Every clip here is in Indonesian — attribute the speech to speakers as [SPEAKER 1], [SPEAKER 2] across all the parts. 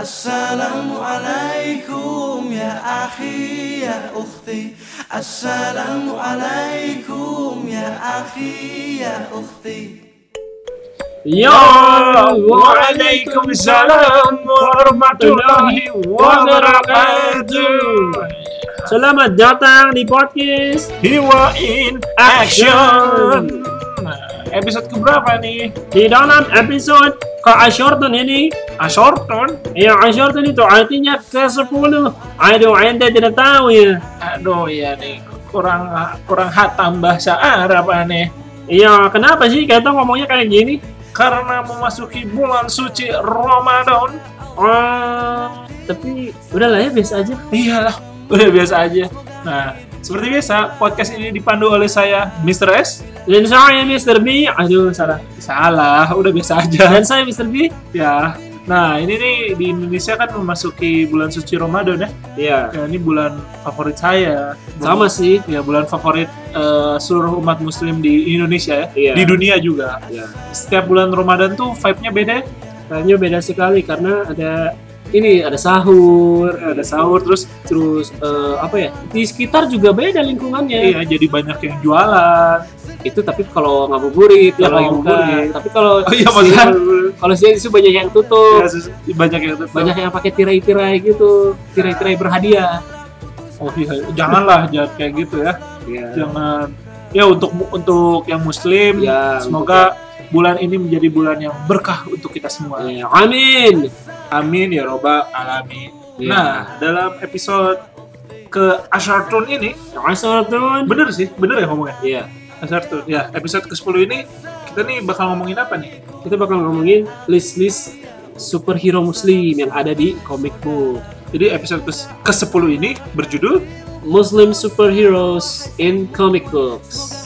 [SPEAKER 1] السلام عليكم يا أخي يا أختي السلام عليكم يا أخي يا أختي
[SPEAKER 2] Ya, Waalaikumsalam warahmatullahi wabarakatuh. Selamat datang di podcast
[SPEAKER 3] Hiwa in action. Episode keberapa nih?
[SPEAKER 2] di dalam episode ke-ashorton ini.
[SPEAKER 3] Ashorton?
[SPEAKER 2] Ya, ashorton itu artinya ke-10. Aduh, anda tidak tahu ya.
[SPEAKER 3] Aduh ya nih kurang kurang hatam bahasa Arab aneh.
[SPEAKER 2] Iya, kenapa sih kita ngomongnya kayak gini?
[SPEAKER 3] Karena memasuki bulan suci Ramadan.
[SPEAKER 2] Oh, tapi udahlah ya biasa aja.
[SPEAKER 3] Iyalah, udah biasa aja. Nah, seperti biasa, podcast ini dipandu oleh saya, Mr. S.
[SPEAKER 2] Dan saya Mr. B. Aduh, salah.
[SPEAKER 3] Salah, udah biasa aja.
[SPEAKER 2] Dan saya Mr. B.
[SPEAKER 3] Ya. Nah, ini nih di Indonesia kan memasuki bulan suci Ramadan ya.
[SPEAKER 2] Iya.
[SPEAKER 3] Ya, ini bulan favorit saya.
[SPEAKER 2] Sama sih.
[SPEAKER 3] ya bulan favorit eh, seluruh umat muslim di Indonesia ya
[SPEAKER 2] Iya.
[SPEAKER 3] di dunia juga
[SPEAKER 2] Iya.
[SPEAKER 3] setiap bulan Ramadan tuh vibe-nya beda ya.
[SPEAKER 2] Kayaknya beda sekali karena ada ini ada sahur,
[SPEAKER 3] ada sahur terus
[SPEAKER 2] terus eh, apa ya di sekitar juga beda lingkungannya.
[SPEAKER 3] iya jadi banyak yang jualan
[SPEAKER 2] Itu tapi kalau ngabuburit
[SPEAKER 3] Ya,
[SPEAKER 2] kalau lagi buka. Tapi kalau
[SPEAKER 3] oh iya maksudnya
[SPEAKER 2] kalau siang itu banyak yang tutup,
[SPEAKER 3] ya, banyak yang tutup.
[SPEAKER 2] banyak yang pakai tirai-tirai gitu, tirai-tirai berhadiah.
[SPEAKER 3] oh iya janganlah jangan kayak gitu ya
[SPEAKER 2] Iya.
[SPEAKER 3] jangan ya untuk untuk yang muslim
[SPEAKER 2] Ya,
[SPEAKER 3] semoga bulan ini menjadi bulan yang berkah untuk kita semua
[SPEAKER 2] Ya, amin.
[SPEAKER 3] Amin ya robbal alamin
[SPEAKER 2] Ya.
[SPEAKER 3] nah dalam episode ke Ashartun ini
[SPEAKER 2] Ashartun.
[SPEAKER 3] bener sih bener ya ngomongnya
[SPEAKER 2] Iya.
[SPEAKER 3] Ashartun ya episode ke 10 ini kita nih bakal ngomongin apa nih
[SPEAKER 2] Kita bakal ngomongin list-list superhero muslim yang ada di comic book.
[SPEAKER 3] Jadi episode ke 10 ini berjudul
[SPEAKER 2] Muslim superheroes in comic books.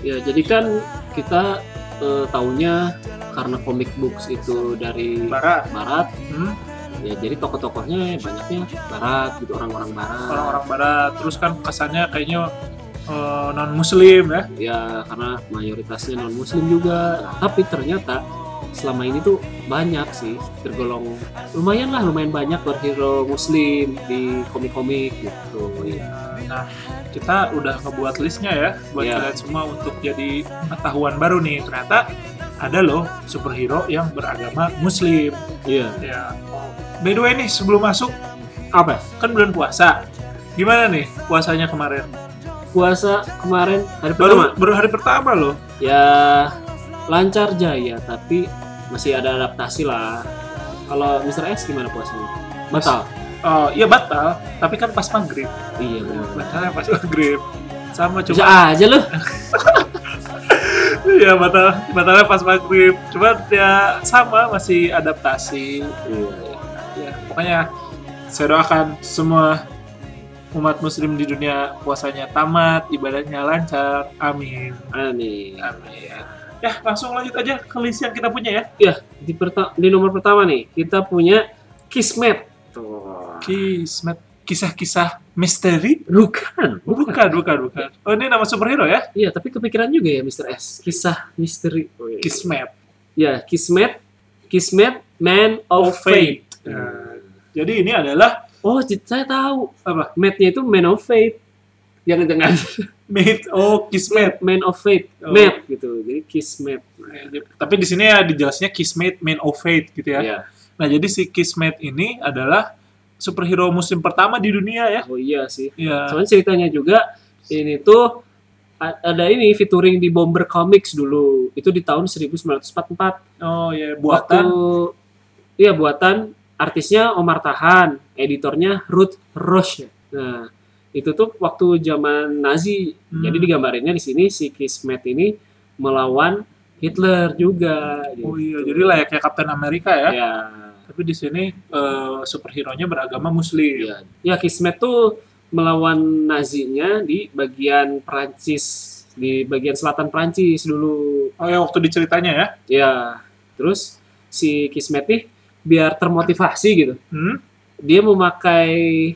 [SPEAKER 2] Ya, jadi kan kita eh, taunya karena comic books itu dari
[SPEAKER 3] Barat.
[SPEAKER 2] barat,
[SPEAKER 3] Hmm,
[SPEAKER 2] ya jadi tokoh-tokohnya banyaknya barat gitu orang-orang barat.
[SPEAKER 3] orang-orang barat terus kan kesannya kayaknya non muslim ya.
[SPEAKER 2] Ya, karena mayoritasnya non muslim juga. Tapi ternyata selama ini tuh banyak sih tergolong lumayan lah lumayan banyak superhero muslim di komik-komik gitu. Ya.
[SPEAKER 3] Nah, kita udah ngebuat listnya ya buat
[SPEAKER 2] Iya.
[SPEAKER 3] kalian semua untuk jadi pengetahuan baru nih. Ternyata ada loh superhero yang beragama muslim.
[SPEAKER 2] Iya.
[SPEAKER 3] Ya. By the way nih sebelum masuk
[SPEAKER 2] Apa?
[SPEAKER 3] kan bulan puasa. Gimana nih puasanya kemarin?
[SPEAKER 2] Puasa kemarin hari
[SPEAKER 3] Baru
[SPEAKER 2] pertama
[SPEAKER 3] baru hari pertama loh.
[SPEAKER 2] ya lancar jaya tapi masih ada adaptasi lah. Kalau Mr. X gimana puasanya? Batal.
[SPEAKER 3] Oh, iya batal, tapi kan pas maghrib.
[SPEAKER 2] Iya benar.
[SPEAKER 3] Batalnya pas maghrib. Sama
[SPEAKER 2] Bisa
[SPEAKER 3] cuma
[SPEAKER 2] aja loh.
[SPEAKER 3] Iya batal batalnya pas maghrib. Cuma ya sama masih adaptasi.
[SPEAKER 2] Iya.
[SPEAKER 3] Ya pokoknya saya doakan semua umat muslim di dunia puasanya tamat, ibadahnya lancar. Amin.
[SPEAKER 2] Amin.
[SPEAKER 3] Amin. Ya langsung lanjut aja ke list yang kita punya ya.
[SPEAKER 2] Ya, di, perta- di nomor pertama nih, kita punya Kismet. Tuh.
[SPEAKER 3] Kismet kisah-kisah misteri.
[SPEAKER 2] Bukan,
[SPEAKER 3] Bukan, bukan, bukan. Oh ini nama superhero ya?
[SPEAKER 2] Iya, tapi kepikiran juga ya Mr. S. Kisah misteri. Oh, iya.
[SPEAKER 3] Kismet.
[SPEAKER 2] Ya, Kismet. Kismet, Man of,
[SPEAKER 3] Of
[SPEAKER 2] Fate.
[SPEAKER 3] Fate. Nah, jadi ini adalah
[SPEAKER 2] Oh, saya tahu.
[SPEAKER 3] apa?
[SPEAKER 2] Matt-nya itu Man of Fate. Jangan-jangan
[SPEAKER 3] Mate. Oh Kismet.
[SPEAKER 2] Man of Fate.
[SPEAKER 3] Oh.
[SPEAKER 2] Matt gitu. Jadi Kismet.
[SPEAKER 3] Tapi di sini ya dijelasnya Kismet Man of Fate gitu ya.
[SPEAKER 2] Iya.
[SPEAKER 3] Nah, jadi si Kismet ini adalah superhero muslim pertama di dunia ya.
[SPEAKER 2] Oh iya sih.
[SPEAKER 3] Ya.
[SPEAKER 2] Soalnya ceritanya juga ini tuh ada ini featuring di Bomber Comics dulu. Itu di tahun 1944.
[SPEAKER 3] Oh ya,
[SPEAKER 2] Waktu
[SPEAKER 3] buatan
[SPEAKER 2] iya buatan artisnya Omar Tahan, editornya Ruth Roche. Nah, itu tuh waktu zaman Nazi.
[SPEAKER 3] Hmm.
[SPEAKER 2] Jadi digambarinnya di sini si Kismet ini melawan Hitler juga.
[SPEAKER 3] Oh
[SPEAKER 2] gitu.
[SPEAKER 3] iya, jadi layaknya Captain America ya.
[SPEAKER 2] ya.
[SPEAKER 3] Tapi di sini eh, superhero-nya beragama muslim.
[SPEAKER 2] Ya, ya Kismet tuh melawan Nazinya di bagian Prancis, di bagian selatan Prancis dulu.
[SPEAKER 3] Oh ya, waktu diceritanya ya.
[SPEAKER 2] Ya, terus si Kismet nih biar termotivasi gitu.
[SPEAKER 3] Hmm?
[SPEAKER 2] Dia memakai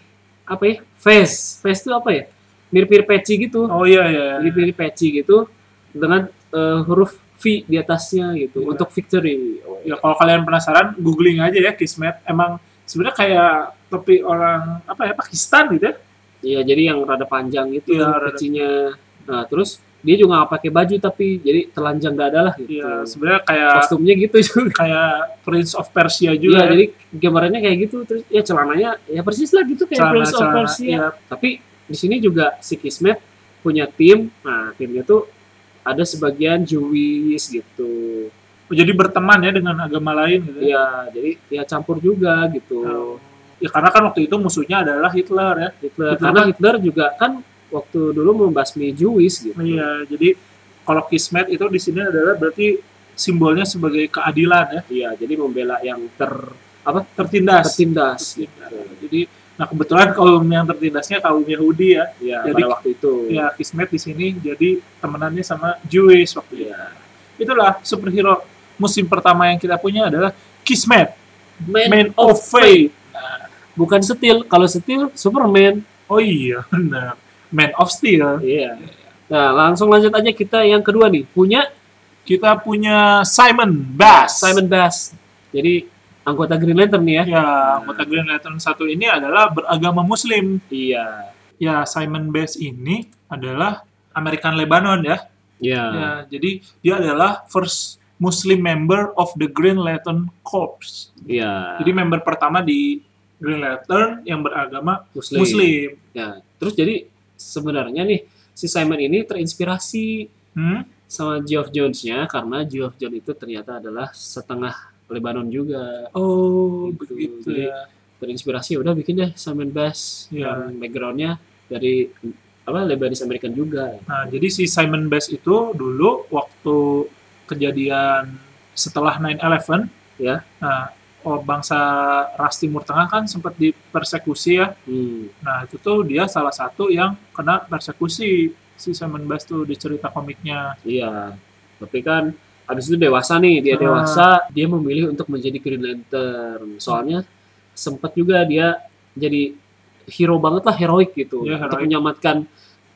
[SPEAKER 2] apa ya? Face. Face itu apa ya? Mirip-mirip peci gitu.
[SPEAKER 3] Oh iya iya.
[SPEAKER 2] Mirip-mirip peci gitu dengan eh, huruf V di atasnya gitu
[SPEAKER 3] Iya.
[SPEAKER 2] untuk victory. Oh,
[SPEAKER 3] Ya kalau kalian penasaran, googling aja ya Kismet. Emang sebenarnya kayak topi orang apa ya Pakistan gitu ya.
[SPEAKER 2] Iya, jadi yang rada panjang itu
[SPEAKER 3] Iya, rada-
[SPEAKER 2] pecinya. Nah, terus dia juga nggak pakai baju tapi jadi telanjang dada lah gitu.
[SPEAKER 3] Iya, sebenarnya kayak
[SPEAKER 2] Kostumnya gitu juga.
[SPEAKER 3] kayak Prince of Persia
[SPEAKER 2] Iya,
[SPEAKER 3] juga. ya.
[SPEAKER 2] jadi gambarannya kayak gitu terus ya celananya ya persis lah gitu kayak
[SPEAKER 3] Celana-
[SPEAKER 2] Prince of Persia.
[SPEAKER 3] iya.
[SPEAKER 2] Tapi di sini juga si Kismet punya tim. Nah, timnya tuh ada sebagian Jewish gitu.
[SPEAKER 3] Jadi berteman ya dengan agama lain gitu. ya.
[SPEAKER 2] Iya, jadi ya campur juga gitu.
[SPEAKER 3] Oh. Ya karena kan waktu itu musuhnya adalah Hitler ya.
[SPEAKER 2] Hitler.
[SPEAKER 3] Hitler
[SPEAKER 2] Karena
[SPEAKER 3] kan-
[SPEAKER 2] Hitler juga kan waktu dulu membasmi Jewish gitu.
[SPEAKER 3] Iya, jadi kalau Kismet itu di sini adalah berarti simbolnya sebagai keadilan ya,
[SPEAKER 2] Iya, jadi membela yang ter apa
[SPEAKER 3] tertindas.
[SPEAKER 2] tertindas.
[SPEAKER 3] Tertindas. Jadi nah kebetulan kaum yang tertindasnya kaum Yahudi ya.
[SPEAKER 2] Ya,
[SPEAKER 3] Jadi-
[SPEAKER 2] pada waktu itu.
[SPEAKER 3] Ya Kismet di sini jadi temenannya sama Jewish waktu itu.
[SPEAKER 2] Iya.
[SPEAKER 3] Itulah superhero musim pertama yang kita punya adalah Kismet,
[SPEAKER 2] Man,
[SPEAKER 3] Man of Fate.
[SPEAKER 2] bukan Steel. Kalau Steel Superman.
[SPEAKER 3] Oh iya, benar. Man of Steel.
[SPEAKER 2] Iya. Nah, langsung lanjut aja kita yang kedua nih. Punya
[SPEAKER 3] Kita punya Simon Bass.
[SPEAKER 2] Simon Bass. Jadi anggota Green Lantern nih ya.
[SPEAKER 3] Ya, anggota Green Lantern satu ini adalah beragama Muslim.
[SPEAKER 2] Iya.
[SPEAKER 3] Ya, Simon Bass ini adalah American Lebanon ya.
[SPEAKER 2] Iya.
[SPEAKER 3] Ya, jadi dia adalah first Muslim member of the Green Lantern Corps.
[SPEAKER 2] Iya.
[SPEAKER 3] Jadi member pertama di Green Lantern yang beragama
[SPEAKER 2] Muslim.
[SPEAKER 3] Muslim.
[SPEAKER 2] Ya. Terus jadi sebenarnya nih si Simon ini terinspirasi
[SPEAKER 3] Hmm?
[SPEAKER 2] sama Geoff Jones-nya karena Geoff Jones itu ternyata adalah setengah Lebanon juga.
[SPEAKER 3] Oh,
[SPEAKER 2] Gitu.
[SPEAKER 3] begitu
[SPEAKER 2] Jadi-
[SPEAKER 3] ya.
[SPEAKER 2] Terinspirasi ya udah bikin deh Simon Bass
[SPEAKER 3] Iya.
[SPEAKER 2] yang backgroundnya dari apa Lebanese American juga.
[SPEAKER 3] Nah, jadi si Simon Bass itu dulu waktu kejadian setelah 9/11
[SPEAKER 2] Ya.
[SPEAKER 3] Nah, bangsa ras Timur Tengah kan sempat dipersekusi ya.
[SPEAKER 2] Hmm.
[SPEAKER 3] Nah, itu tuh dia salah satu yang kena persekusi si Simon Bass tuh di cerita komiknya.
[SPEAKER 2] Iya, tapi kan habis itu dewasa nih, dia
[SPEAKER 3] Ah.
[SPEAKER 2] dewasa, dia memilih untuk menjadi Green Lantern. Soalnya sempat juga dia jadi hero banget lah, heroik gitu, untuk
[SPEAKER 3] heroik.
[SPEAKER 2] menyelamatkan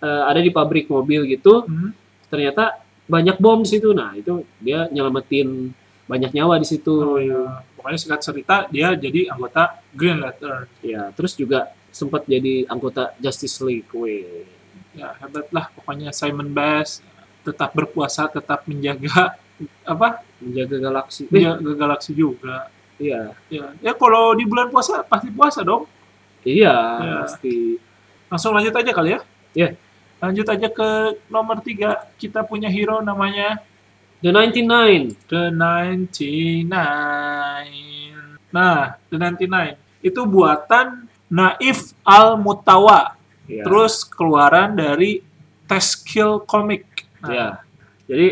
[SPEAKER 2] eh, ada di pabrik mobil gitu,
[SPEAKER 3] Hmm.
[SPEAKER 2] ternyata banyak bom di situ. Nah, itu dia nyelamatin banyak nyawa di situ.
[SPEAKER 3] Oh, iya. Pokoknya singkat cerita dia jadi anggota Green Lantern.
[SPEAKER 2] Ya, terus juga sempat jadi anggota Justice League. Weh.
[SPEAKER 3] Ya, hebat lah pokoknya Simon Bass tetap berpuasa, tetap menjaga apa?
[SPEAKER 2] Menjaga galaksi. Eh,
[SPEAKER 3] Menjaga galaksi juga.
[SPEAKER 2] iya.
[SPEAKER 3] Ya, ya kalau di bulan puasa pasti puasa dong.
[SPEAKER 2] Iya,
[SPEAKER 3] Iya.
[SPEAKER 2] pasti.
[SPEAKER 3] Langsung lanjut aja kali ya.
[SPEAKER 2] Iya.
[SPEAKER 3] Lanjut aja ke nomor tiga. Kita punya hero namanya
[SPEAKER 2] The 99.
[SPEAKER 3] The 99. Nah, The 99 itu buatan Naif Al-Mutawa.
[SPEAKER 2] Iya.
[SPEAKER 3] Terus keluaran dari Teskill Comic. Nah,
[SPEAKER 2] Ya. Jadi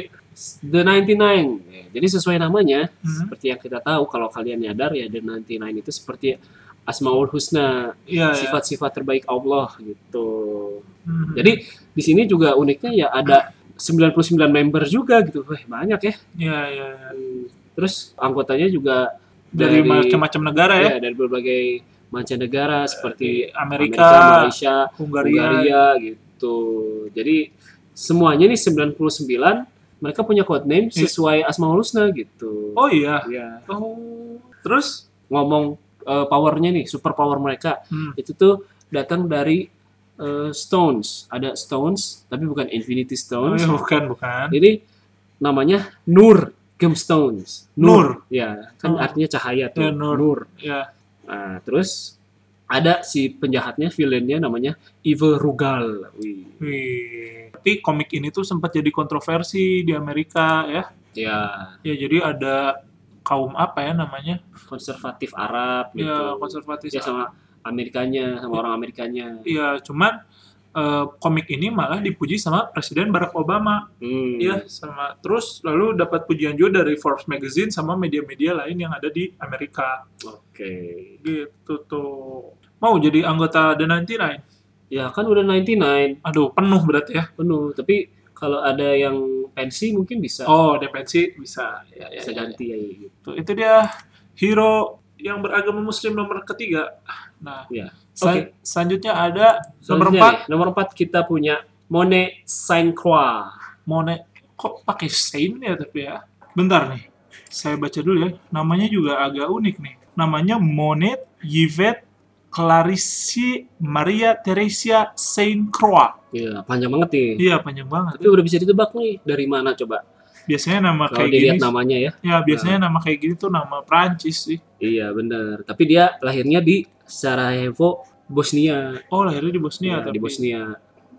[SPEAKER 2] The 99. Ya, Jadi sesuai namanya,
[SPEAKER 3] Mhm.
[SPEAKER 2] seperti yang kita tahu kalau kalian nyadar ya The 99 itu seperti Asmaul Husna,
[SPEAKER 3] Iya, ya.
[SPEAKER 2] sifat-sifat terbaik Allah gitu.
[SPEAKER 3] Mhm.
[SPEAKER 2] Jadi di sini juga uniknya ya ada 99 member juga gitu. Wah, banyak ya.
[SPEAKER 3] Iya, iya, iya.
[SPEAKER 2] Hmm. Terus anggotanya juga
[SPEAKER 3] Dari, macam-macam negara ya.
[SPEAKER 2] ya, dari berbagai mancanegara seperti
[SPEAKER 3] Amerika,
[SPEAKER 2] Malaysia,
[SPEAKER 3] Hungaria.
[SPEAKER 2] Hungaria gitu. Jadi semuanya nih 99 mereka punya code name
[SPEAKER 3] Iya.
[SPEAKER 2] sesuai Asmaul Husna gitu.
[SPEAKER 3] Oh iya.
[SPEAKER 2] Ya.
[SPEAKER 3] Oh. Terus?
[SPEAKER 2] Ngomong eh, powernya nih, super power mereka
[SPEAKER 3] Hmm.
[SPEAKER 2] itu tuh datang dari eh, stones. Ada stones tapi bukan Infinity
[SPEAKER 3] Oh,
[SPEAKER 2] Stones.
[SPEAKER 3] iya, bukan, bukan.
[SPEAKER 2] Jadi namanya Nur Gemstones.
[SPEAKER 3] Nur.
[SPEAKER 2] Ya, kan
[SPEAKER 3] Oh.
[SPEAKER 2] artinya cahaya tuh.
[SPEAKER 3] Ya, Nur.
[SPEAKER 2] Nur.
[SPEAKER 3] Ya.
[SPEAKER 2] Nah, terus ada si penjahatnya, villainnya namanya Evil Rugal. Wih.
[SPEAKER 3] Wih. Tapi komik ini tuh sempat jadi kontroversi di Amerika ya.
[SPEAKER 2] Ya,
[SPEAKER 3] Ya, jadi ada kaum apa ya namanya?
[SPEAKER 2] konservatif Arab gitu.
[SPEAKER 3] Ya, konservatif.
[SPEAKER 2] Ya sama Amerikanya, sama orang Amerikanya.
[SPEAKER 3] Iya, cuman eh, komik ini malah dipuji sama Presiden Barack Obama.
[SPEAKER 2] Hmm.
[SPEAKER 3] Iya, sama terus lalu dapat pujian juga dari Forbes magazine sama media-media lain yang ada di Amerika.
[SPEAKER 2] Oke.
[SPEAKER 3] Gitu tuh. Mau jadi anggota The 99?
[SPEAKER 2] Ya kan udah 99
[SPEAKER 3] Aduh, penuh berarti ya.
[SPEAKER 2] penuh, tapi kalau ada yang pensi mungkin bisa
[SPEAKER 3] Oh, depensi bisa. Ya, ya,
[SPEAKER 2] bisa
[SPEAKER 3] ya,
[SPEAKER 2] ganti ya gitu.
[SPEAKER 3] Tuh, itu dia hero yang beragama muslim nomor ketiga. Nah,
[SPEAKER 2] Ya.
[SPEAKER 3] sel-
[SPEAKER 2] Oke.
[SPEAKER 3] selanjutnya ada nomor
[SPEAKER 2] Selanjutnya
[SPEAKER 3] 4,
[SPEAKER 2] nih, nomor 4 kita punya Monet Saint Croix.
[SPEAKER 3] Monet. Kok pakai Saint ya tapi ya? Bentar nih. Saya baca dulu ya. Namanya juga agak unik nih. namanya Monet Yvette Clarisse Maria Theresia Saint Croix.
[SPEAKER 2] Iya, panjang banget nih.
[SPEAKER 3] Iya, panjang banget.
[SPEAKER 2] Tapi udah bisa ditebak nih dari mana coba?
[SPEAKER 3] Biasanya nama
[SPEAKER 2] Kalau
[SPEAKER 3] kayak gini.
[SPEAKER 2] namanya ya.
[SPEAKER 3] Ya, biasanya nama kayak gini tuh nama Prancis sih.
[SPEAKER 2] Iya, bener. Tapi dia lahirnya di Sarajevo, Bosnia.
[SPEAKER 3] Oh, lahirnya di Bosnia
[SPEAKER 2] Ya,
[SPEAKER 3] tapi.
[SPEAKER 2] di Bosnia.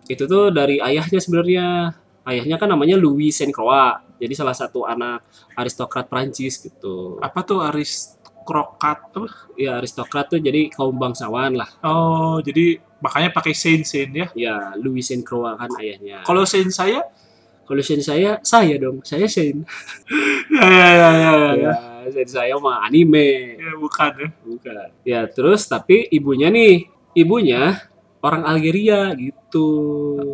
[SPEAKER 2] Itu tuh dari ayahnya sebenarnya. Ayahnya kan namanya Louis Saint Croix. Jadi salah satu anak aristokrat Prancis gitu.
[SPEAKER 3] Apa tuh aristokrat apa?
[SPEAKER 2] Ya, aristokrat tuh jadi kaum bangsawan lah.
[SPEAKER 3] Oh, jadi makanya pakai Saint Saint ya.
[SPEAKER 2] Ya, Louis Saint Croix kan ayahnya.
[SPEAKER 3] Kalau Saint saya
[SPEAKER 2] Kalau Saint saya, saya dong. Saya Saint.
[SPEAKER 3] ya ya ya ya, ya.
[SPEAKER 2] Ya, Saint saya mah anime.
[SPEAKER 3] Ya, bukan ya.
[SPEAKER 2] Bukan. Ya, terus tapi ibunya nih, ibunya orang Algeria gitu.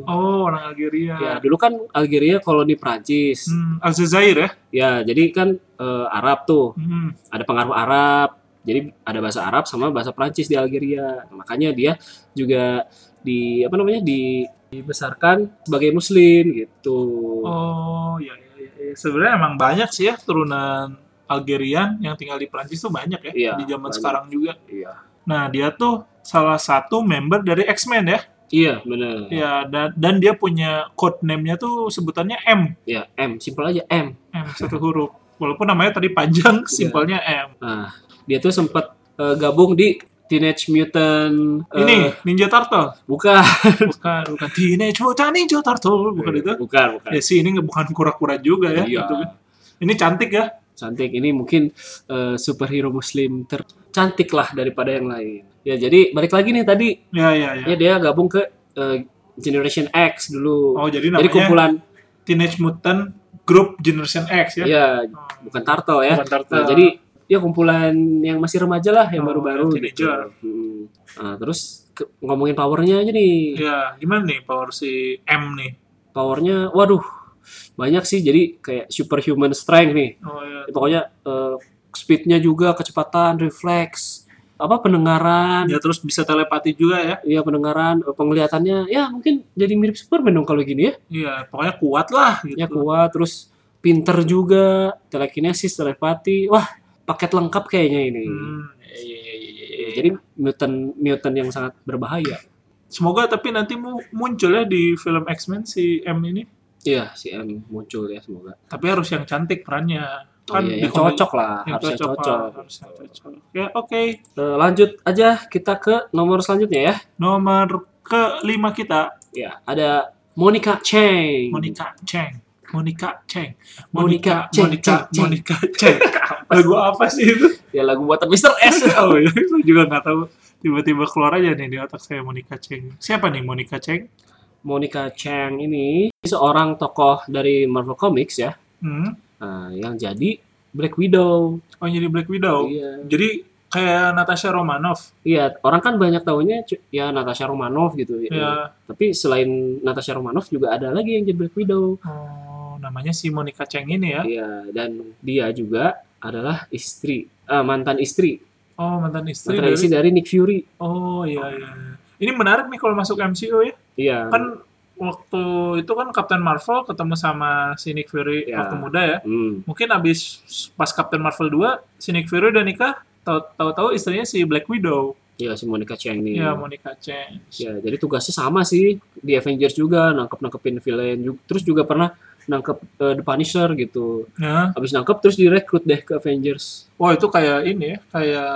[SPEAKER 3] Oh, orang Algeria.
[SPEAKER 2] Ya, dulu kan Algeria koloni Prancis.
[SPEAKER 3] Hmm, Aljazair ya.
[SPEAKER 2] Ya, jadi kan eh, Arab tuh,
[SPEAKER 3] Hmm.
[SPEAKER 2] ada pengaruh Arab. Jadi ada bahasa Arab sama bahasa Prancis di Algeria. Makanya dia juga di apa namanya? di dibesarkan sebagai muslim gitu.
[SPEAKER 3] Oh, ya, ya, ya, ya. Sebenarnya emang banyak sih ya turunan Algerian yang tinggal di Prancis tuh banyak ya
[SPEAKER 2] Iya,
[SPEAKER 3] di zaman
[SPEAKER 2] banyak.
[SPEAKER 3] sekarang juga.
[SPEAKER 2] Iya.
[SPEAKER 3] Nah, dia tuh salah satu member dari X-Men ya.
[SPEAKER 2] Iya, benar.
[SPEAKER 3] Ya, dan dan dia punya code name-nya tuh sebutannya M,
[SPEAKER 2] Ya, M, simpel aja M.
[SPEAKER 3] M satu huruf. Walaupun namanya tadi panjang,
[SPEAKER 2] Iya.
[SPEAKER 3] simpelnya M.
[SPEAKER 2] Nah, dia tuh sempat eh, gabung di Teenage Mutant eh,
[SPEAKER 3] Ini Ninja Turtle.
[SPEAKER 2] bukan
[SPEAKER 3] Bukan, bukan Teenage Mutant Ninja Turtle, bukan itu.
[SPEAKER 2] bukan bukan
[SPEAKER 3] Ya sih, ini bukan kura-kura juga ya.
[SPEAKER 2] Iya.
[SPEAKER 3] gitu kan. Ini cantik ya.
[SPEAKER 2] cantik ini mungkin eh, superhero muslim tercantik lah daripada yang lain ya jadi balik lagi nih tadi
[SPEAKER 3] Ya, ya, ya.
[SPEAKER 2] ya dia gabung ke eh, Generation X dulu
[SPEAKER 3] Oh, jadi
[SPEAKER 2] jadi
[SPEAKER 3] namanya
[SPEAKER 2] kumpulan
[SPEAKER 3] Teenage Mutant Group Generation X ya.
[SPEAKER 2] ya bukan Turtle ya
[SPEAKER 3] Bukan Turtle.
[SPEAKER 2] Nah, jadi ya kumpulan yang masih remaja lah yang
[SPEAKER 3] Oh,
[SPEAKER 2] baru-baru
[SPEAKER 3] yang
[SPEAKER 2] gitu. Hmm. Nah, terus ke- ngomongin powernya aja nih
[SPEAKER 3] Ya, gimana nih power si M nih?
[SPEAKER 2] powernya waduh banyak sih jadi kayak superhuman strength nih
[SPEAKER 3] Oh ya.
[SPEAKER 2] Ya, pokoknya eh, speednya juga kecepatan refleks apa pendengaran
[SPEAKER 3] Ya terus bisa telepati juga ya.
[SPEAKER 2] Iya pendengaran, eh, penglihatannya ya mungkin jadi mirip Superman dong kalau gini ya.
[SPEAKER 3] Iya, pokoknya kuat lah gitu.
[SPEAKER 2] Ya kuat, terus pinter juga, telekinesis, telepati. Wah, paket lengkap kayaknya ini.
[SPEAKER 3] Hmm, iya, iya, iya, iya, iya.
[SPEAKER 2] Jadi mutant mutant yang sangat berbahaya.
[SPEAKER 3] semoga tapi nanti mu- muncul ya di film X-Men si M ini.
[SPEAKER 2] Iya, si M muncul ya semoga.
[SPEAKER 3] Tapi harus yang cantik perannya.
[SPEAKER 2] Oh,
[SPEAKER 3] Kan
[SPEAKER 2] iya,
[SPEAKER 3] di
[SPEAKER 2] yang
[SPEAKER 3] komedi-
[SPEAKER 2] cocok lah,
[SPEAKER 3] Yang
[SPEAKER 2] harus yang
[SPEAKER 3] cocok.
[SPEAKER 2] cocok.
[SPEAKER 3] lah, harus yang cocok. Ya, oke.
[SPEAKER 2] Eh, lanjut aja kita ke nomor selanjutnya ya.
[SPEAKER 3] Nomor kelima kita
[SPEAKER 2] Ya, ada Monica Cheng.
[SPEAKER 3] Monica Cheng. Monica Cheng.
[SPEAKER 2] Monica
[SPEAKER 3] Monica
[SPEAKER 2] Cheng,
[SPEAKER 3] Monica
[SPEAKER 2] Cheng, Cheng.
[SPEAKER 3] Monica Cheng. Lagu apa sih itu?
[SPEAKER 2] Ya lagu buatan Mr. S.
[SPEAKER 3] oh ya, saya juga nggak tahu. Tiba-tiba keluar aja nih di otak saya Monica Cheng. Siapa nih Monica Cheng?
[SPEAKER 2] Monica Cheng ini seorang tokoh dari Marvel Comics ya.
[SPEAKER 3] Hmm.
[SPEAKER 2] Nah, yang jadi Black Widow.
[SPEAKER 3] Oh jadi Black Widow.
[SPEAKER 2] Iya.
[SPEAKER 3] Jadi kayak Natasha Romanoff.
[SPEAKER 2] Iya, orang kan banyak tahunya ya Natasha Romanoff gitu.
[SPEAKER 3] Ya.
[SPEAKER 2] Tapi selain Natasha Romanoff juga ada lagi yang jadi Black Widow.
[SPEAKER 3] Oh, namanya si Monica Cheng ini ya.
[SPEAKER 2] Iya, dan dia juga adalah istri, ah, mantan istri,
[SPEAKER 3] Oh, mantan istri
[SPEAKER 2] mantan
[SPEAKER 3] dari.
[SPEAKER 2] istri dari Nick Fury.
[SPEAKER 3] Oh iya iya. Ini menarik nih kalau masuk MCU ya.
[SPEAKER 2] Iya.
[SPEAKER 3] Kan waktu itu kan Captain Marvel ketemu sama si Nick Fury
[SPEAKER 2] Ya.
[SPEAKER 3] waktu muda ya.
[SPEAKER 2] Hmm.
[SPEAKER 3] Mungkin abis pas Captain Marvel 2 si Nick Fury udah nikah, tahu- tahu-tahu istrinya si Black Widow.
[SPEAKER 2] Iya, si Monica Cheng nih.
[SPEAKER 3] Ya, Monica Cheng.
[SPEAKER 2] Ya, jadi tugasnya sama sih di Avengers juga nangkep-nangkepin villain juga. Terus juga pernah nangkep eh, The Punisher gitu.
[SPEAKER 3] Ya.
[SPEAKER 2] Habis nangkep terus direkrut deh ke Avengers.
[SPEAKER 3] Wah, itu kayak ini ya, kayak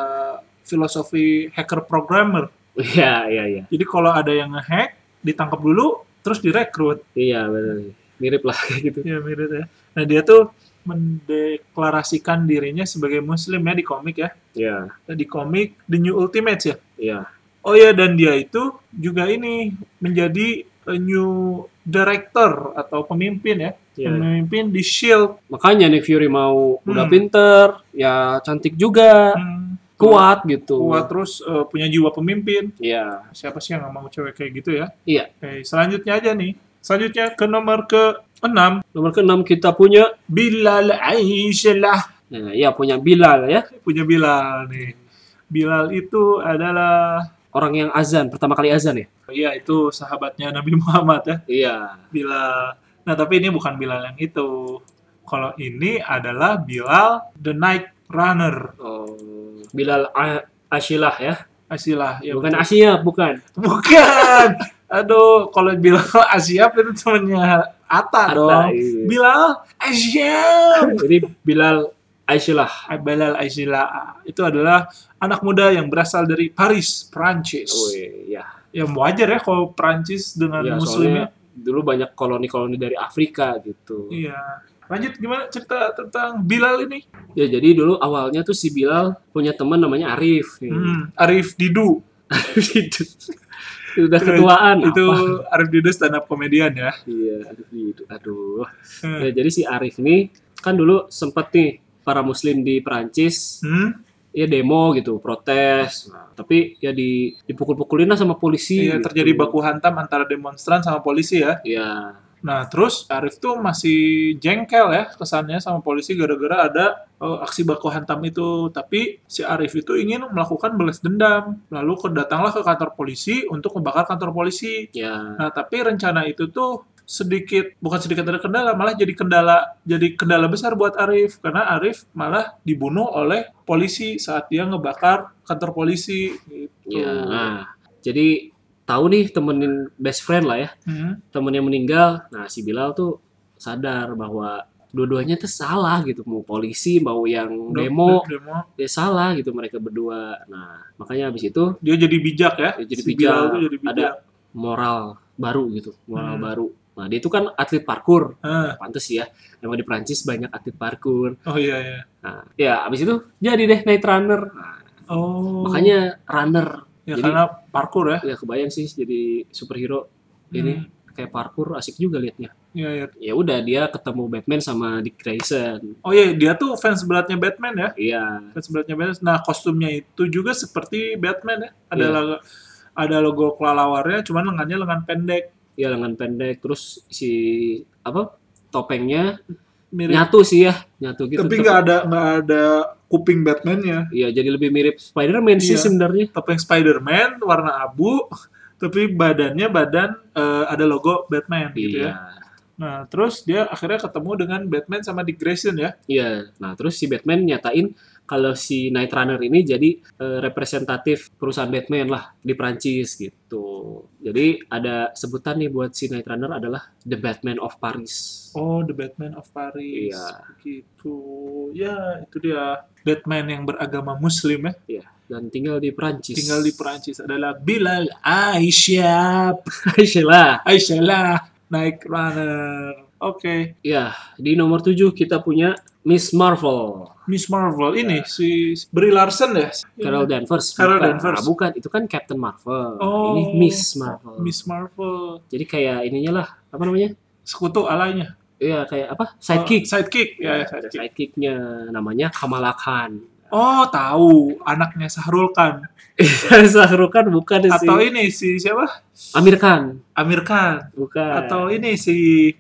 [SPEAKER 3] filosofi hacker programmer.
[SPEAKER 2] Iya, iya, iya.
[SPEAKER 3] Jadi kalau ada yang ngehack, ditangkap dulu, terus direkrut.
[SPEAKER 2] Iya, benar. Mirip lah kayak gitu.
[SPEAKER 3] Ya mirip ya. Nah dia tuh mendeklarasikan dirinya sebagai muslim ya di komik ya.
[SPEAKER 2] Iya,
[SPEAKER 3] Di komik The New Ultimates ya.
[SPEAKER 2] iya.
[SPEAKER 3] Oh ya dan dia itu juga ini menjadi a new director atau pemimpin ya.
[SPEAKER 2] Iya.
[SPEAKER 3] Pemimpin di Shield.
[SPEAKER 2] Makanya Nick Fury mau udah
[SPEAKER 3] Hmm.
[SPEAKER 2] pinter, ya cantik juga,
[SPEAKER 3] Hmm,
[SPEAKER 2] kuat gitu.
[SPEAKER 3] Kuat terus eh, punya jiwa pemimpin.
[SPEAKER 2] Iya.
[SPEAKER 3] Siapa sih yang nggak mau cewek kayak gitu ya?
[SPEAKER 2] Iya.
[SPEAKER 3] Oke, selanjutnya aja nih. Selanjutnya ke nomor ke-6.
[SPEAKER 2] Nomor keenam kita punya,
[SPEAKER 3] Bilal Aisyah.
[SPEAKER 2] nah, ya punya Bilal ya,
[SPEAKER 3] Punya Bilal nih. Bilal itu adalah
[SPEAKER 2] orang yang azan pertama kali azan ya.
[SPEAKER 3] ya itu sahabatnya Nabi Muhammad ya.
[SPEAKER 2] Iya.
[SPEAKER 3] Bilal. Nah, tapi ini bukan Bilal yang itu. Kalau ini adalah Bilal the Night Runner.
[SPEAKER 2] Oh, Bilal A- Ashilah ya.
[SPEAKER 3] Asilah ya
[SPEAKER 2] bukan
[SPEAKER 3] betul.
[SPEAKER 2] Asia, bukan.
[SPEAKER 3] bukan aduh kalau bilang Asiap itu temennya Ata dong
[SPEAKER 2] iya.
[SPEAKER 3] Bilal Asyap
[SPEAKER 2] Jadi Bilal Ashilah.
[SPEAKER 3] Bilal Asyila itu adalah anak muda yang berasal dari Paris, Prancis.
[SPEAKER 2] Wih, ya.
[SPEAKER 3] Ya wajar ya kalau Prancis dengan
[SPEAKER 2] Ya,
[SPEAKER 3] muslimnya.
[SPEAKER 2] soalnya dulu banyak koloni-koloni dari Afrika gitu.
[SPEAKER 3] Iya. Lanjut gimana cerita tentang Bilal ini?
[SPEAKER 2] Ya jadi dulu awalnya tuh si Bilal punya teman namanya Arif. nih.
[SPEAKER 3] Hmm, Arif Didu.
[SPEAKER 2] Gitu. Udah ketuaan.
[SPEAKER 3] itu
[SPEAKER 2] apa?
[SPEAKER 3] Arif Didu stand up komedian ya.
[SPEAKER 2] Iya, Arif gitu. Aduh.
[SPEAKER 3] Hmm.
[SPEAKER 2] Ya, jadi si Arif nih kan dulu sempet nih para muslim di Perancis
[SPEAKER 3] Hmm?
[SPEAKER 2] ya demo gitu, protes. Nah, tapi ya di dipukul-pukulin lah sama polisi.
[SPEAKER 3] Iya,
[SPEAKER 2] gitu.
[SPEAKER 3] terjadi baku hantam antara demonstran sama polisi ya.
[SPEAKER 2] Iya.
[SPEAKER 3] Nah, terus Arif tuh masih jengkel ya kesannya sama polisi gara-gara ada eh, aksi baku hantam itu. Tapi si Arif itu ingin melakukan balas dendam. Lalu kedatanglah ke kantor polisi untuk membakar kantor polisi.
[SPEAKER 2] Ya.
[SPEAKER 3] Nah, tapi rencana itu tuh sedikit bukan sedikit ada kendala, malah jadi kendala jadi kendala besar buat Arif karena Arif malah dibunuh oleh polisi saat dia ngebakar kantor polisi gitu.
[SPEAKER 2] Ya. Nah, jadi tahu nih temenin best friend lah ya.
[SPEAKER 3] Hmm.
[SPEAKER 2] temennya meninggal nah si Bilal tuh sadar bahwa dua-duanya tuh salah gitu mau polisi mau yang demo
[SPEAKER 3] demo.
[SPEAKER 2] ya salah gitu mereka berdua nah makanya habis itu
[SPEAKER 3] Dia jadi bijak ya.
[SPEAKER 2] Dia jadi
[SPEAKER 3] Si Bilal
[SPEAKER 2] bijak.
[SPEAKER 3] tuh jadi bijak.
[SPEAKER 2] Ada moral baru gitu moral
[SPEAKER 3] Hmm.
[SPEAKER 2] baru nah dia itu kan atlet parkur
[SPEAKER 3] Ah,
[SPEAKER 2] pantes ya emang di Prancis banyak atlet parkur
[SPEAKER 3] oh iya iya.
[SPEAKER 2] nah ya habis itu jadi deh night runner nah,
[SPEAKER 3] Oh.
[SPEAKER 2] makanya runner
[SPEAKER 3] ya
[SPEAKER 2] jadi-
[SPEAKER 3] karena parkour ya.
[SPEAKER 2] ya kebayang sih jadi superhero ini
[SPEAKER 3] Hmm.
[SPEAKER 2] kayak parkur asik juga liatnya
[SPEAKER 3] Iya, iya.
[SPEAKER 2] ya udah dia ketemu Batman sama Dick Grayson
[SPEAKER 3] Oh iya, dia tuh fans beratnya Batman ya.
[SPEAKER 2] iya
[SPEAKER 3] Fans beratnya Batman. Nah, kostumnya itu juga seperti Batman ya. Ada
[SPEAKER 2] Iya.
[SPEAKER 3] logo ada logo kelalawarnya, cuman lengannya lengan pendek.
[SPEAKER 2] Ya lengan pendek terus si apa topengnya
[SPEAKER 3] Mirip.
[SPEAKER 2] nyatu sih ya nyatu gitu
[SPEAKER 3] Tapi nggak ada nggak ada kuping Batman-nya.
[SPEAKER 2] Iya jadi lebih mirip Spider-Man sih
[SPEAKER 3] Iya.
[SPEAKER 2] sebenarnya
[SPEAKER 3] Topeng Spider-Man warna abu, tapi badannya badan eh, ada logo Batman gitu
[SPEAKER 2] iya
[SPEAKER 3] ya. Nah, terus dia akhirnya ketemu dengan Batman sama Dick Grayson ya.
[SPEAKER 2] iya nah terus si Batman nyatain kalau si Night Runner ini jadi eh, representatif perusahaan Batman lah di Prancis gitu jadi ada sebutan nih buat si Night Runner adalah The Batman of Paris
[SPEAKER 3] Oh, The Batman of Paris.
[SPEAKER 2] Iya.
[SPEAKER 3] Gitu. Ya, itu dia Batman yang beragama Muslim ya.
[SPEAKER 2] Iya, dan tinggal di Prancis
[SPEAKER 3] Tinggal di Perancis adalah Bilal Aisyah.
[SPEAKER 2] Aisyah
[SPEAKER 3] Aisyah naik runner. Oke.
[SPEAKER 2] ya di nomor 7 kita punya Miss Marvel
[SPEAKER 3] Miss Marvel ini si Brie Larson ya.
[SPEAKER 2] Carol Danvers
[SPEAKER 3] Carol
[SPEAKER 2] bukan.
[SPEAKER 3] Danvers.
[SPEAKER 2] Ah, bukan itu kan Captain Marvel
[SPEAKER 3] Oh.
[SPEAKER 2] ini Miss Marvel
[SPEAKER 3] Miss Marvel.
[SPEAKER 2] jadi kayak ininya lah apa namanya
[SPEAKER 3] Sekutu alanya.
[SPEAKER 2] Iya kayak apa sidekick
[SPEAKER 3] Oh, sidekick ya,
[SPEAKER 2] Ada
[SPEAKER 3] sidekick.
[SPEAKER 2] sidekicknya namanya Kamala Khan
[SPEAKER 3] Oh, tahu anaknya Sahrul Khan
[SPEAKER 2] Sahrul Khan bukan sih
[SPEAKER 3] atau ini si siapa?
[SPEAKER 2] Amir Khan
[SPEAKER 3] Amir Khan
[SPEAKER 2] bukan
[SPEAKER 3] atau ini si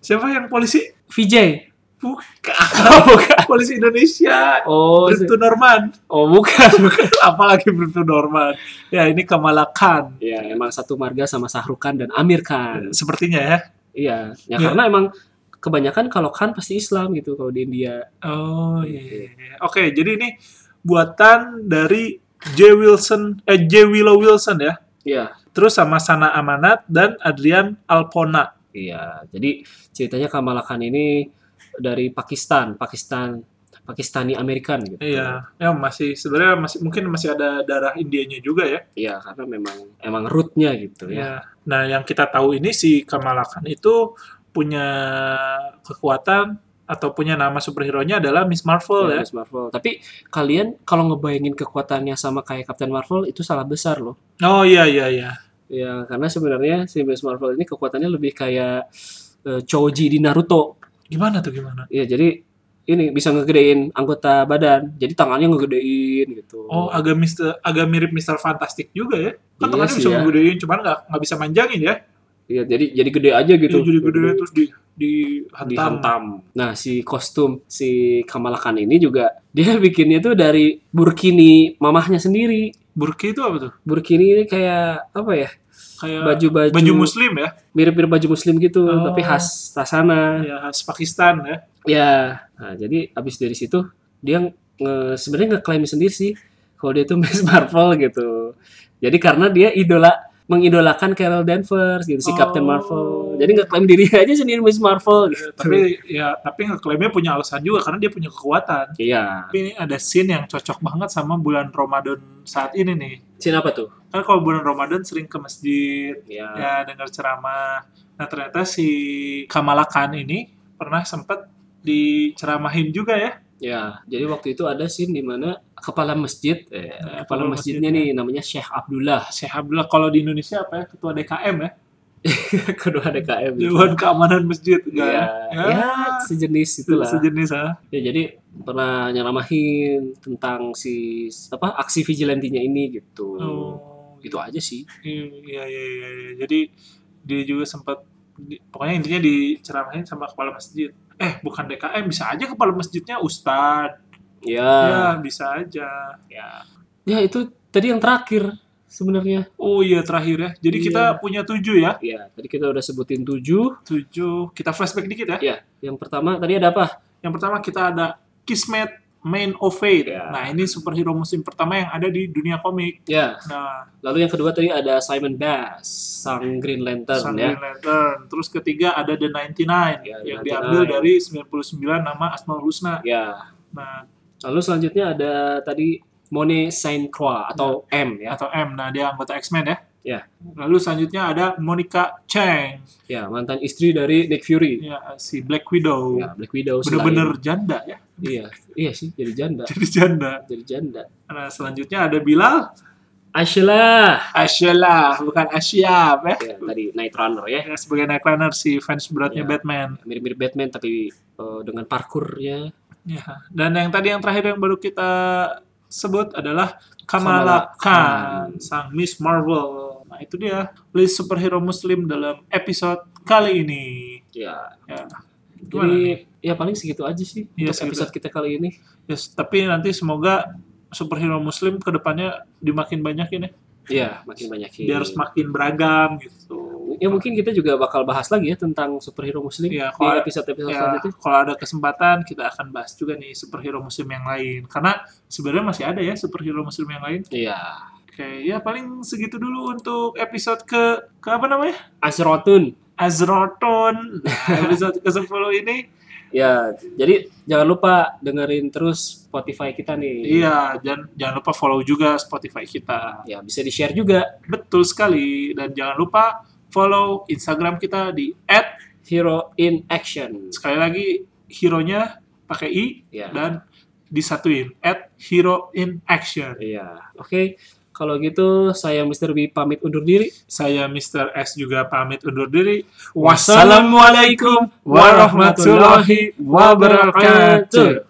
[SPEAKER 3] siapa yang polisi?
[SPEAKER 2] VJ
[SPEAKER 3] Bukan. polisi Indonesia.
[SPEAKER 2] oh
[SPEAKER 3] Bribtu Norman.
[SPEAKER 2] oh bukan
[SPEAKER 3] Apalagi Bribtu Norman. Ya, ini Kamala Khan.
[SPEAKER 2] ya emang satu marga sama Sahrul Khan dan Amir Khan
[SPEAKER 3] Sepertinya ya.
[SPEAKER 2] iya ya
[SPEAKER 3] Ya.
[SPEAKER 2] karena emang kebanyakan kalau Khan pasti Islam gitu kalau di India
[SPEAKER 3] Oh iya. iya, iya. Oke, jadi ini buatan dari J Wilson eh J Willow Wilson ya.
[SPEAKER 2] iya
[SPEAKER 3] Terus sama Sana Amanat dan Adrian Alpona.
[SPEAKER 2] Iya, jadi ceritanya Kamala Khan ini dari Pakistan, Pakistan, Pakistani American gitu.
[SPEAKER 3] Iya, ya masih sebenarnya masih mungkin masih ada darah Indianya juga ya.
[SPEAKER 2] Iya, karena memang emang rootnya gitu ya.
[SPEAKER 3] Ya. Nah, yang kita tahu ini si Kamala Khan itu punya kekuatan atau punya nama superhero-nya adalah Miss Marvel ya.
[SPEAKER 2] Miss Marvel. Tapi kalian kalau ngebayangin kekuatannya sama kayak Captain Marvel itu salah besar loh.
[SPEAKER 3] Oh iya iya iya.
[SPEAKER 2] Ya, karena sebenarnya si Miss Marvel ini kekuatannya lebih kayak eh, Choji di Naruto.
[SPEAKER 3] Gimana tuh gimana?
[SPEAKER 2] Iya, jadi ini bisa ngegedein anggota badan. Jadi tangannya ngegedein gitu.
[SPEAKER 3] Oh, agak Mister, agak mirip Mister Fantastic juga ya. Kan
[SPEAKER 2] Iya
[SPEAKER 3] tangannya bisa
[SPEAKER 2] ya.
[SPEAKER 3] ngegedein, cuman nggak nggak bisa manjangin ya.
[SPEAKER 2] Iya, jadi jadi gede aja gitu.
[SPEAKER 3] Iya, jadi gede terus di dihantam.
[SPEAKER 2] dihantam. Nah, si kostum si Kamala Khan ini juga dia bikinnya tuh dari burkini mamahnya sendiri.
[SPEAKER 3] Burki itu apa tuh?
[SPEAKER 2] Burkini ini kayak apa ya?
[SPEAKER 3] Kayak
[SPEAKER 2] Baju-baju
[SPEAKER 3] baju muslim ya.
[SPEAKER 2] mirip-mirip baju muslim gitu,
[SPEAKER 3] Oh.
[SPEAKER 2] tapi khas tasana.
[SPEAKER 3] Ya khas Pakistan ya.
[SPEAKER 2] Ya. Nah, jadi abis dari situ dia nge, sebenarnya ngeklaim sendiri sih kalau dia tuh Miss Marvel gitu. Jadi karena dia idola mengidolakan Carol Danvers gitu si Captain
[SPEAKER 3] Oh.
[SPEAKER 2] Marvel. Jadi nggak klaim diri aja sendiri Miss Marvel gitu.
[SPEAKER 3] Tapi ya tapi ngeklaimnya punya alasan juga karena dia punya kekuatan.
[SPEAKER 2] Iya.
[SPEAKER 3] Tapi ini ada scene yang cocok banget sama bulan Ramadan saat ini nih.
[SPEAKER 2] Scene apa tuh?
[SPEAKER 3] Kan kalau bulan Ramadan sering ke masjid,
[SPEAKER 2] Ya.
[SPEAKER 3] ya dengar ceramah. Nah ternyata si Kamala Khan ini pernah sempat diceramahin juga ya.
[SPEAKER 2] Ya, jadi waktu itu ada scene di mana kepala masjid, eh, kepala
[SPEAKER 3] kepala
[SPEAKER 2] masjidnya
[SPEAKER 3] masjidnya.
[SPEAKER 2] nih namanya Syekh Abdullah,
[SPEAKER 3] Syekh Abdullah kalau di Indonesia apa ya? Ketua DKM ya?
[SPEAKER 2] kedua DKM. gitu.
[SPEAKER 3] Dewan Keamanan Masjid. enggak
[SPEAKER 2] Ya,
[SPEAKER 3] ya?
[SPEAKER 2] ya, sejenis itulah.
[SPEAKER 3] Sejenis ah.
[SPEAKER 2] Ya, jadi pernah nyeramahin tentang si apa aksi vigilantinya ini gitu.
[SPEAKER 3] Oh,
[SPEAKER 2] Gitu aja sih.
[SPEAKER 3] Iya, iya, iya, iya. Jadi dia juga sempat pokoknya intinya diceramahin sama kepala masjid. Eh, bukan DKM, bisa aja kepala masjidnya ustad.
[SPEAKER 2] Ya,
[SPEAKER 3] Ya, bisa aja.
[SPEAKER 2] ya. Ya itu tadi yang terakhir sebenarnya.
[SPEAKER 3] Oh iya terakhir ya. Jadi
[SPEAKER 2] Iya.
[SPEAKER 3] kita punya tujuh ya.
[SPEAKER 2] Ya, tadi kita udah sebutin tujuh.
[SPEAKER 3] Tujuh. Kita flashback dikit ya.
[SPEAKER 2] Ya, yang pertama tadi ada apa?
[SPEAKER 3] Yang pertama kita ada Kismet Man of Fate.
[SPEAKER 2] Ya.
[SPEAKER 3] Nah ini superhero muslim pertama yang ada di dunia komik.
[SPEAKER 2] Ya,
[SPEAKER 3] Nah,
[SPEAKER 2] lalu yang kedua tadi ada Simon Bass, sang Green Lantern
[SPEAKER 3] Sang
[SPEAKER 2] ya.
[SPEAKER 3] Green Lantern. Terus ketiga ada The 99
[SPEAKER 2] Ya,
[SPEAKER 3] yang
[SPEAKER 2] 99.
[SPEAKER 3] diambil dari 99 nama Asmaul Husna.
[SPEAKER 2] Ya.
[SPEAKER 3] Nah,
[SPEAKER 2] Lalu selanjutnya ada tadi Monet Saint Croix atau M ya.
[SPEAKER 3] atau M. Nah, dia anggota X-Men ya.
[SPEAKER 2] Ya.
[SPEAKER 3] Lalu selanjutnya ada Monica Chang,
[SPEAKER 2] Ya, mantan istri dari Nick Fury.
[SPEAKER 3] ya si Black Widow.
[SPEAKER 2] Ya, Black Widow
[SPEAKER 3] Bener-bener
[SPEAKER 2] selain-
[SPEAKER 3] janda ya.
[SPEAKER 2] Iya, iya sih jadi janda.
[SPEAKER 3] Jadi janda.
[SPEAKER 2] Jadi janda.
[SPEAKER 3] Nah, selanjutnya ada Bilal
[SPEAKER 2] Ashla.
[SPEAKER 3] Asyalah, bukan Asyab ya.
[SPEAKER 2] Ya, tadi Night Runner ya.
[SPEAKER 3] Ya, sebagai Nightliner si fans beratnya
[SPEAKER 2] Ya.
[SPEAKER 3] Batman.
[SPEAKER 2] Mirip-mirip Batman tapi eh, dengan parkurnya.
[SPEAKER 3] Ya. Dan yang tadi yang terakhir yang baru kita sebut adalah
[SPEAKER 2] Kamala
[SPEAKER 3] Kamala Khan, sang Miss Marvel. Itu dia list superhero muslim dalam episode kali ini.
[SPEAKER 2] Ya.
[SPEAKER 3] Ya. Gimana nih?
[SPEAKER 2] Jadi ya paling segitu aja sih
[SPEAKER 3] Iya,
[SPEAKER 2] untuk
[SPEAKER 3] segitu.
[SPEAKER 2] episode kita kali ini.
[SPEAKER 3] Yes, tapi nanti semoga superhero muslim ke depannya dimakin banyakin ya.
[SPEAKER 2] Iya, makin banyak
[SPEAKER 3] Biar semakin beragam gitu.
[SPEAKER 2] Ya mungkin kita juga bakal bahas lagi ya tentang superhero muslim
[SPEAKER 3] Iya,
[SPEAKER 2] di
[SPEAKER 3] kalau-
[SPEAKER 2] episode-episode
[SPEAKER 3] Ya,
[SPEAKER 2] selanjutnya.
[SPEAKER 3] kalau ada kesempatan kita akan bahas juga nih superhero muslim yang lain. Karena sebenarnya masih ada ya superhero muslim yang lain.
[SPEAKER 2] Iya.
[SPEAKER 3] Oke, ya paling segitu dulu untuk episode ke ke apa namanya?
[SPEAKER 2] Azrotun.
[SPEAKER 3] Azroton. Nah, episode ke-10 ini.
[SPEAKER 2] Ya, jadi jangan lupa dengerin terus Spotify kita nih.
[SPEAKER 3] Iya, jangan jangan lupa follow juga Spotify kita.
[SPEAKER 2] Ya, bisa di-share juga
[SPEAKER 3] Betul sekali dan jangan lupa follow Instagram kita di
[SPEAKER 2] Hero in Action.
[SPEAKER 3] sekali lagi hero-nya pakai i
[SPEAKER 2] Ya.
[SPEAKER 3] dan disatuin at hero in action.
[SPEAKER 2] Iya. Oke. Kalau gitu saya Mr. B pamit undur diri.
[SPEAKER 3] Saya Mr. S juga pamit undur diri.
[SPEAKER 2] Wassalamualaikum warahmatullahi wabarakatuh.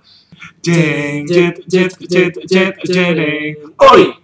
[SPEAKER 3] Jeng jet jet jet jet jedeng. Oi.